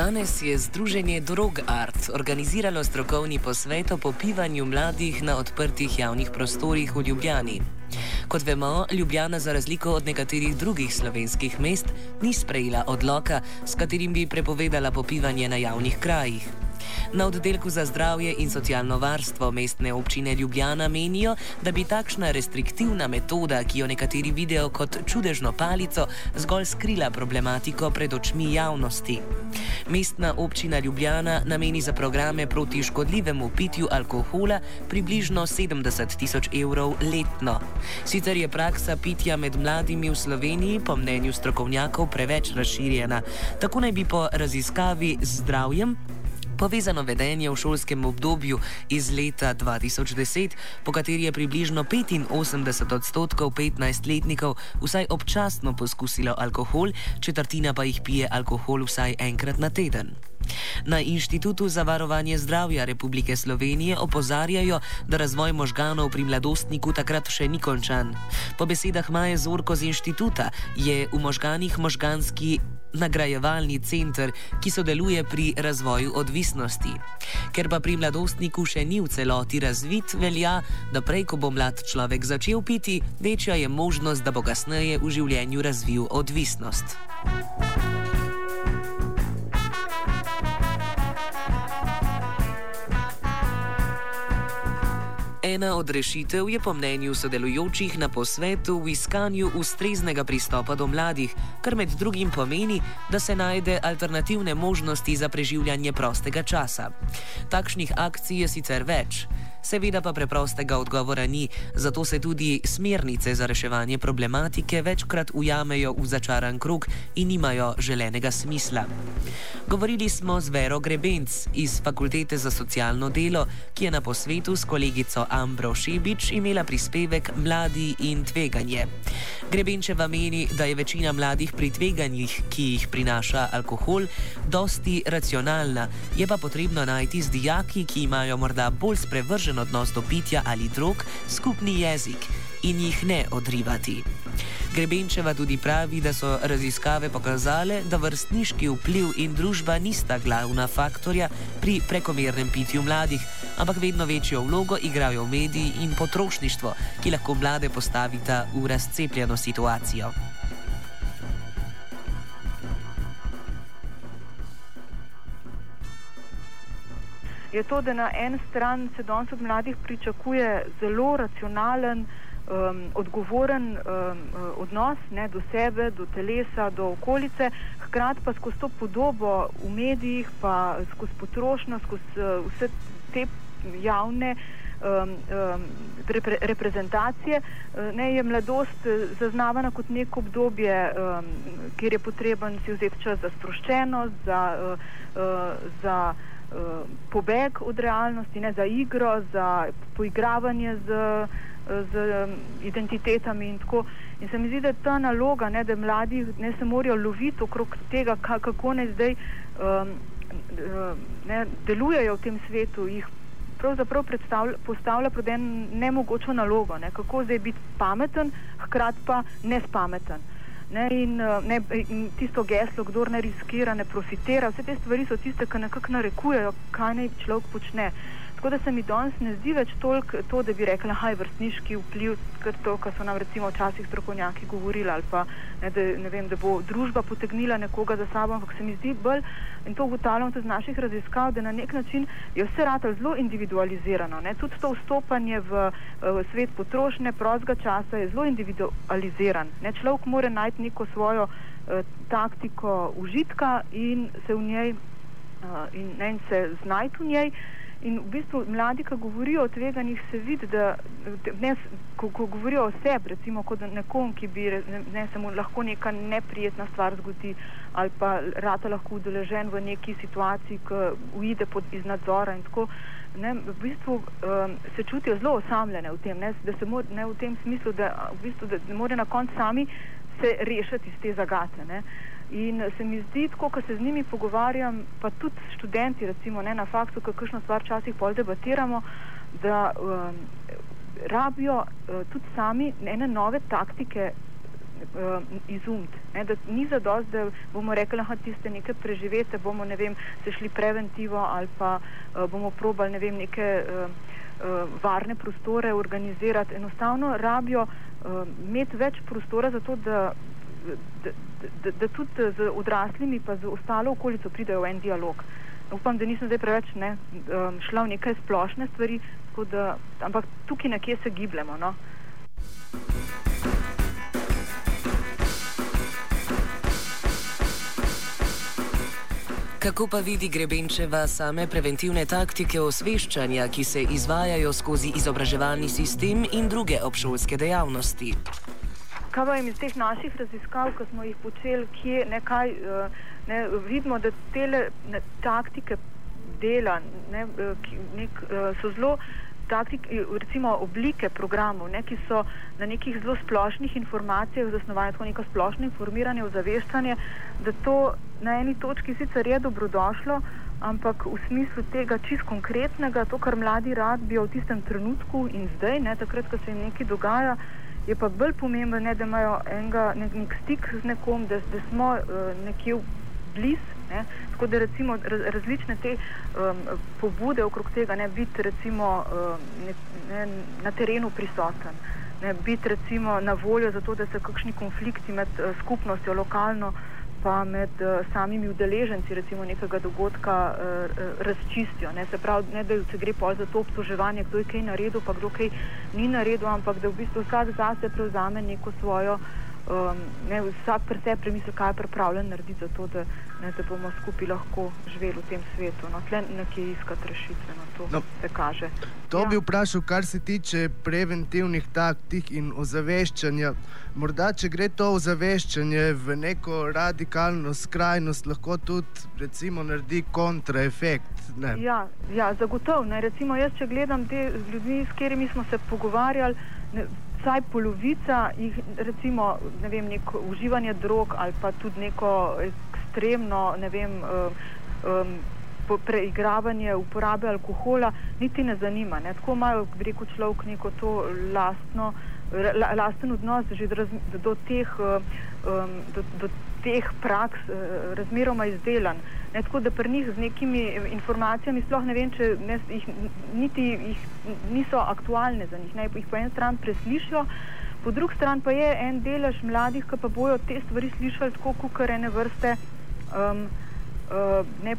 Danes je Združenje Drog Art organiziralo strokovni posvet o popivanju mladih na odprtih javnih prostorih v Ljubljani. Kot vemo, Ljubljana za razliko od nekaterih drugih slovenskih mest ni sprejela odloka, s katerim bi prepovedala popivanje na javnih krajih. Na oddelku za zdravje in socialno varstvo mestne občine Ljubljana menijo, da bi takšna restriktivna metoda, ki jo nekateri vidijo kot čudežno palico, zgolj skrila problematiko pred očmi javnosti. Mestna občina Ljubljana nameni za programe proti škodljivemu pitju alkohola približno 70 tisoč evrov letno. Sicer je praksa pitja med mladimi v Sloveniji po mnenju strokovnjakov preveč razširjena. Tako naj bi po raziskavi z zdravjem povezano vedenje v šolskem obdobju iz leta 2010, po kateri je približno 85 odstotkov 15-letnikov vsaj občasno poskusilo alkohol, četrtina pa jih pije alkohol vsaj enkrat na teden. Na Inštitutu za varovanje zdravja Republike Slovenije opozarjajo, da razvoj možganov pri mladostniku takrat še ni končan. Po besedah Maje Zorko z inštituta je v možganih možganski nagrajevalni center, ki sodeluje pri razvoju odvisnosti. Ker pa pri mladostniku še ni v celoti razvit, velja, da prej, ko bo mlad človek začel piti, večja je možnost, da bo kasneje v življenju razvil odvisnost. Ena od rešitev je po mnenju sodelujočih na posvetu v iskanju ustreznega pristopa do mladih, kar med drugim pomeni, da se najde alternativne možnosti za preživljanje prostega časa. Takšnih akcij je sicer več. Seveda pa preprostega odgovora ni, zato se tudi smernice za reševanje problematike večkrat ujamejo v začaran krug in nimajo želenega smisla. Govorili smo z Vero Grebenc iz Fakultete za socialno delo, ki je na posvetu s kolegico Ambro Šebič imela prispevek Mladi in tveganje. Grebenčeva meni, da je večina mladih pri tveganjih, ki jih prinaša alkohol, dosti racionalna, je pa potrebno najti z dijaki, ki imajo morda bolj sprevržen drugačen odnos do pitja ali drog, skupni jezik in jih ne odrivati. Grebenčeva tudi pravi, da so raziskave pokazale, da vrstniški vpliv in družba nista glavna faktorja pri prekomernem pitju mladih, ampak vedno večjo vlogo igrajo mediji in potrošništvo, ki lahko mlade postavita v razcepljeno situacijo. Je to, da na en stran se danes od mladih pričakuje zelo racionalen, um, odgovoren um, odnos ne, do sebe, do telesa, do okolice, hkrati pa skozi to podobo v medijih, pa skozi potrošnjo, skozi uh, vse te javne. Um, um, repre, reprezentacije, uh, ne, je mladost uh, zaznavana kot neko obdobje, um, kjer je potreben si vzeti čas za sproščenost, za, uh, uh, za pobeg od realnosti, ne, za igro, za poigravanje z, z um, identitetami in tako. In se mi zdi, da je ta naloga, ne, da mladi ne se morajo loviti okrog tega, kako naj zdaj um, ne, delujejo v tem svetu, jih pravzaprav postavlja pred en nemogočo nalogo, ne, kako zdaj biti pameten, hkrati pa nespameten. Ne, in, eh, ne, in tisto geslo, kdo ne riskira, ne profitira, vse te stvari so tiste, ki nekako narekujejo, kaj naj človek počne. Tako da se mi danes ne zdi več toliko to, da bi rekla, da je vrstniški vpliv, kot to, kar so nam recimo včasih strokovnjaki govorili, ali pa ne, da, ne vem, da bo družba potegnila nekoga za sabo, ampak se mi zdi bolj, in to ugotavljamo tudi iz naših raziskav, da na nek način je vse rado zelo individualizirano. Ne. Tudi to vstopanje v, v svet potrošnje, prostega časa je zelo individualiziran. Ne. Človek mora najti neko svojo uh, taktiko užitka in se v njej, uh, in, ne, in se znajti v njej. In v bistvu mladi, ki govorijo o tveganjih, se vidi, da ne, ko, ko govorijo o sebi, recimo kot nekom, ki bi ne, ne, se mu lahko neka neprijetna stvar zgodi ali pa rata lahko udeležen v neki situaciji, ki uide pod iz nadzora in tako. Ne, v bistvu um, se čutijo zelo osamljene v tem, ne, da se mora, ne v tem smislu, da, v bistvu, da ne more na koncu sami se rešiti iz te zagate. Ne. In se mi zdi, tako, ko se z njimi pogovarjam, pa tudi študenti, recimo ne, na faktu, kakšno stvar včasih pol debatiramo, da um, rabijo uh, tudi sami ene nove taktike uh, izumiti. Da ni za dost, da bomo rekli, da tiste nekaj preživete, bomo ne vem, se šli preventivo ali pa uh, bomo probali ne vem, neke uh, uh, varne prostore organizirati. Enostavno rabijo uh, imeti več prostora za to, da, da, da, da tudi z odraslimi pa z ostalo okolico pridejo v en dialog. Upam, da nisem zdaj preveč ne, um, šla v neke splošne stvari, da, ampak tukaj nekje se gibljemo. No. Kako pa vidi Grebenčeva same preventivne taktike osveščanja, ki se izvajajo skozi izobraževalni sistem in druge obšolske dejavnosti? Kaj pa iz teh naših raziskav, ki smo jih počeli, kje nekaj eh, ne, vidimo, da te taktike dela ne, eh, nek, eh, so zelo taktik, recimo oblike programov, ne, ki so na nekih zelo splošnih informacijah zasnovane, tako neko splošno informiranje, ozaveščanje, da to na eni točki sicer je dobrodošlo, ampak v smislu tega čist konkretnega, to, kar mladi rabijo v tistem trenutku in zdaj, ne, takrat, ko se jim nekaj dogaja, je pa bolj pomembno, ne, da imajo enega, nek, nek stik z nekom, da, da smo uh, nekje blizu. Ne? Tako da recimo raz, različne te um, pobude okrog tega, ne biti recimo um, ne, ne, na terenu prisoten, ne biti recimo na voljo za to, da se kakšni konflikti med uh, skupnostjo lokalno pa med uh, samimi udeleženci recimo nekega dogodka uh, razčistijo. Ne? Se pravi, ne da se gre pol za to obtoževanje, kdo je kaj naredil, pa kdo kaj ni naredil, ampak da v bistvu vsak zase prevzame neko svojo um, ne, vsak pri sebi premisli, kaj je pripravljen narediti za to, da, ne, da bomo skupaj lahko živeli v tem svetu. No, tle nekje iskati rešitve, no, to no, se kaže. To ja. bi vprašal, kar se tiče preventivnih taktik in ozaveščanja. Morda, če gre to ozaveščanje v neko radikalno skrajnost, lahko tudi recimo, naredi kontraefekt. Ja, ja, zagotovo. Recimo, jaz, če gledam te ljudi, s katerimi smo se pogovarjali, ne, vsaj polovica jih, recimo, ne vem, neko uživanje drog ali pa tudi neko ekstremno, ne vem, um, preigravanje uporabe alkohola, niti ne zanima. Ne. Tako imajo, rekel človek, neko to lastno, lasten odnos do, do teh. Um, do, do teh praks uh, razmeroma izdelan. Ne, tako da pri njih z nekimi informacijami sploh ne vem, če ne, jih, niti jih niso aktualne za njih. Ne, jih po eni strani preslišijo, po drugi strani pa je en delež mladih, ki pa bojo te stvari slišali tako, kot ene vrste. Um, uh, ne,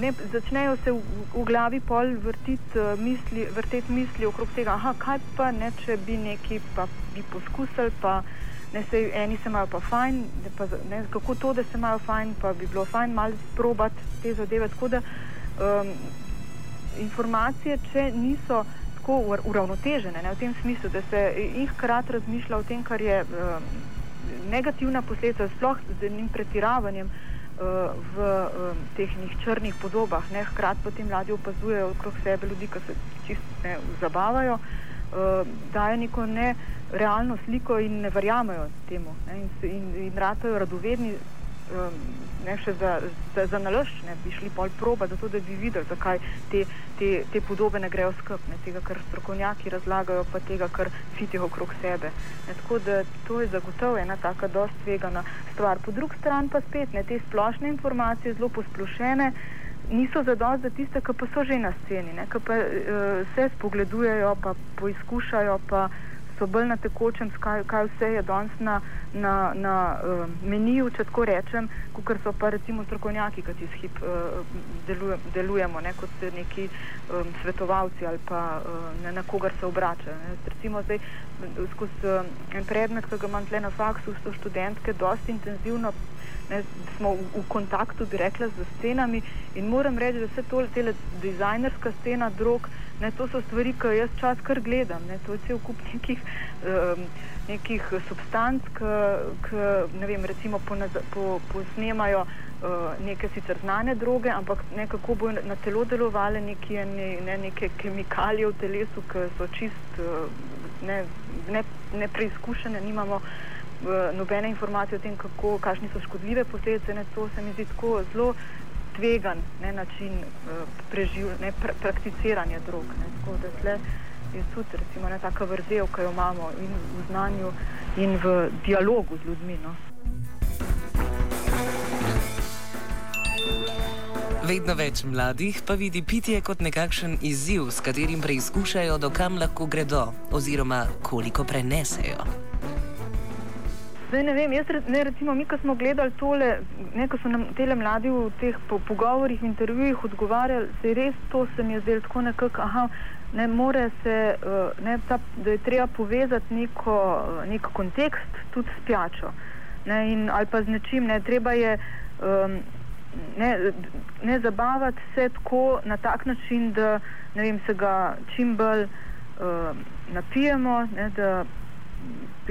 ne, začnejo se v, v glavi pol vrtiti uh, misli, misli okrog tega, aha, kaj pa ne, če bi nekaj pa bi poskusili. Pa, ne se eni se imajo pa fajn, pa, ne, kako to, da se imajo fajn, pa bi bilo fajn malo sprobati te zadeve. Tako da um, informacije, če niso tako uravnotežene, ne, v tem smislu, da se jih krat razmišlja o tem, kar je um, negativna posledica, sploh z enim pretiravanjem. Uh, v teh črnih podobah, ne, hkrati pa ti mladi opazujejo okrog sebe ljudi, ki se čisto zabavajo, uh, dajo neko ne, uh, realno sliko in ne verjamejo temu. Ne, in, in, in ratajo radovedni, ne še za, za, za nalož, ne bi šli pol proba, zato da bi videli, zakaj te, te, te podobe ne grejo skupne, tega, kar strokovnjaki razlagajo, pa tega, kar fitijo okrog sebe. Ne, tako da to je zagotovo ena taka dost tvegana stvar. Po drugi strani pa spet ne, te splošne informacije, zelo posplošene. Niso zadosti za tiste, ki pa so že na sceni, ki pa uh, se spogledujejo, pa poizkušajo, pa so bolj na tekočem, kaj, kaj vse je danes na, na, na uh, meniju, če tako rečem, kot so pa recimo strokovnjaki, ki jih hip uh, deluje, delujemo, ne, kot neki um, svetovalci ali pa uh, ne, na kogar se obračajo. Recimo zdaj skozi uh, en predmet, ki ga imam tle na faksu, so študentke dosti intenzivno. Ne, smo v, v kontaktu, bi rekla, z scenami in moram reči, da vse to, tele dizajnerska scena drog, Ne, to so stvari, ki jaz čas kar gledam. Ne, to je cel kup nekih, um, nekih substanc, ki ne vem, recimo posnemajo po, po uh, neke sicer znane droge, ampak nekako bo na telo delovale neke, ne, ne, neke kemikalije v telesu, ki so čist uh, ne, ne, ne preizkušene, nimamo uh, nobene informacije o tem, kako, kakšni so škodljive posledice. Ne, to se mi zdi tako zelo tvegan ne, način uh, preživ, ne, pr prakticiranja drog. Ne, tako, tle, je tudi recimo, ne, taka vrzel, ki jo imamo in v znanju, in v dialogu z ljudmi. No. Vedno več mladih pa vidi pitje kot nekakšen izziv, s katerim preizkušajo, dokam lahko gredo oziroma koliko prenesejo. Zdaj, ne vem, jaz, ne, recimo, mi, ko smo gledali tole, ne, ko so nam te mladi v teh po, pogovorih, intervjujih odgovarjali, se je res to se mi je zdelo tako nekako, aha, ne more se, uh, ne, ta, da je treba povezati neko, nek kontekst tudi s pijačo. Ne, in, ali pa z nečim, ne, treba je. Um, ne, ne zabavati se tako na tak način, da vem, se ga čim bolj uh, napijemo. Ne, da,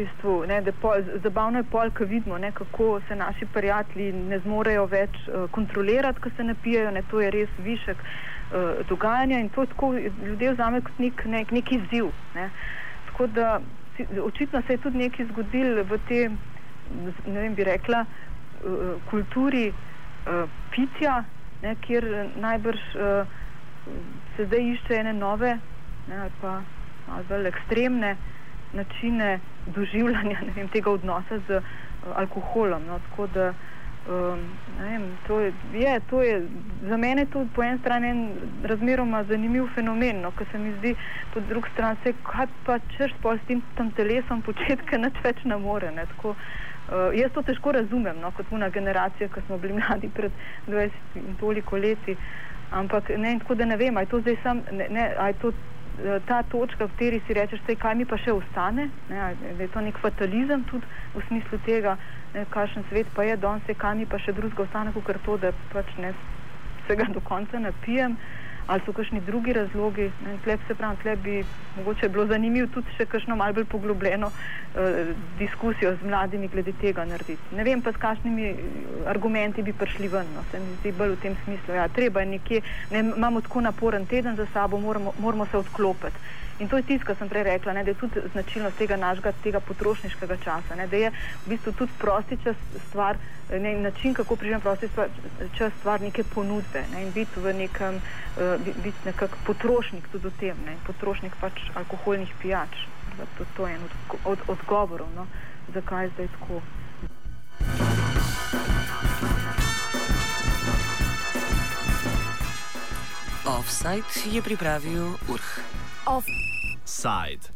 bistvu, ne, da pol, zabavno je pol, ko vidimo, ne, kako se naši prijatelji ne zmorejo več uh, kontrolirati, ko se napijajo. Ne, to je res višek uh, dogajanja in to tako ljudje vzame kot nek, nek, nek izziv. Ne. Tako da očitno se je tudi nekaj zgodilo v tem, ne vem, bi rekla, uh, kulturi uh, pitja, ne, kjer najbrž uh, se zdaj išče ene nove ne, ali pa malo bolj ekstremne načine doživljanja vem, tega odnosa z uh, alkoholom. No, tako da um, vem, to je, je, to je za mene to po eni strani en razmeroma zanimiv fenomen, no, ker se mi zdi po drugi strani, kaj pa češ pol s tem telesom početka, nič več ne more. Ne, tako, Uh, jaz to težko razumem, no, kot una generacija, ki smo bili mladi pred 20 in toliko leti. Ampak ne, tako da ne vem, ali je to zdaj sam, ne, ne, ali je to ta točka, v kateri si rečeš, sej, kaj mi pa še ostane, ne, ali je to nek fatalizem tudi v smislu tega, kakšen svet pa je danes, kaj mi pa še drugega ostane, kot to, da pač ne se ga do konca napijem. Uh, ali so kakšni drugi razlogi. Tleh se pravi, tleh bi mogoče bilo zanimivo tudi še kakšno malce bolj poglobljeno uh, diskusijo z mladimi glede tega narediti. Ne vem pa, s kakšnimi eh, argumenti bi prišli ven. No. Se mi zdi bolj v tem smislu. Ja, treba je nekje, ne, imamo tako naporen teden za sabo, moramo, moramo se odklopiti. In to je tisto, kar sem prej rekla, ne, da je tudi značilnost tega našega tega potrošniškega časa, ne, da je v bistvu tudi prosti čas stvar, ne, način, kako prižem prosti stvar, čas stvar neke ponudbe ne, in biti v nekem, uh, biti nekak potrošnik tudi v tem, ne, potrošnik pač alkoholnih pijač. To, to je en od, od, odgovorov, no, zakaj je zdaj tako. Offside je pripravil Urh. Offside.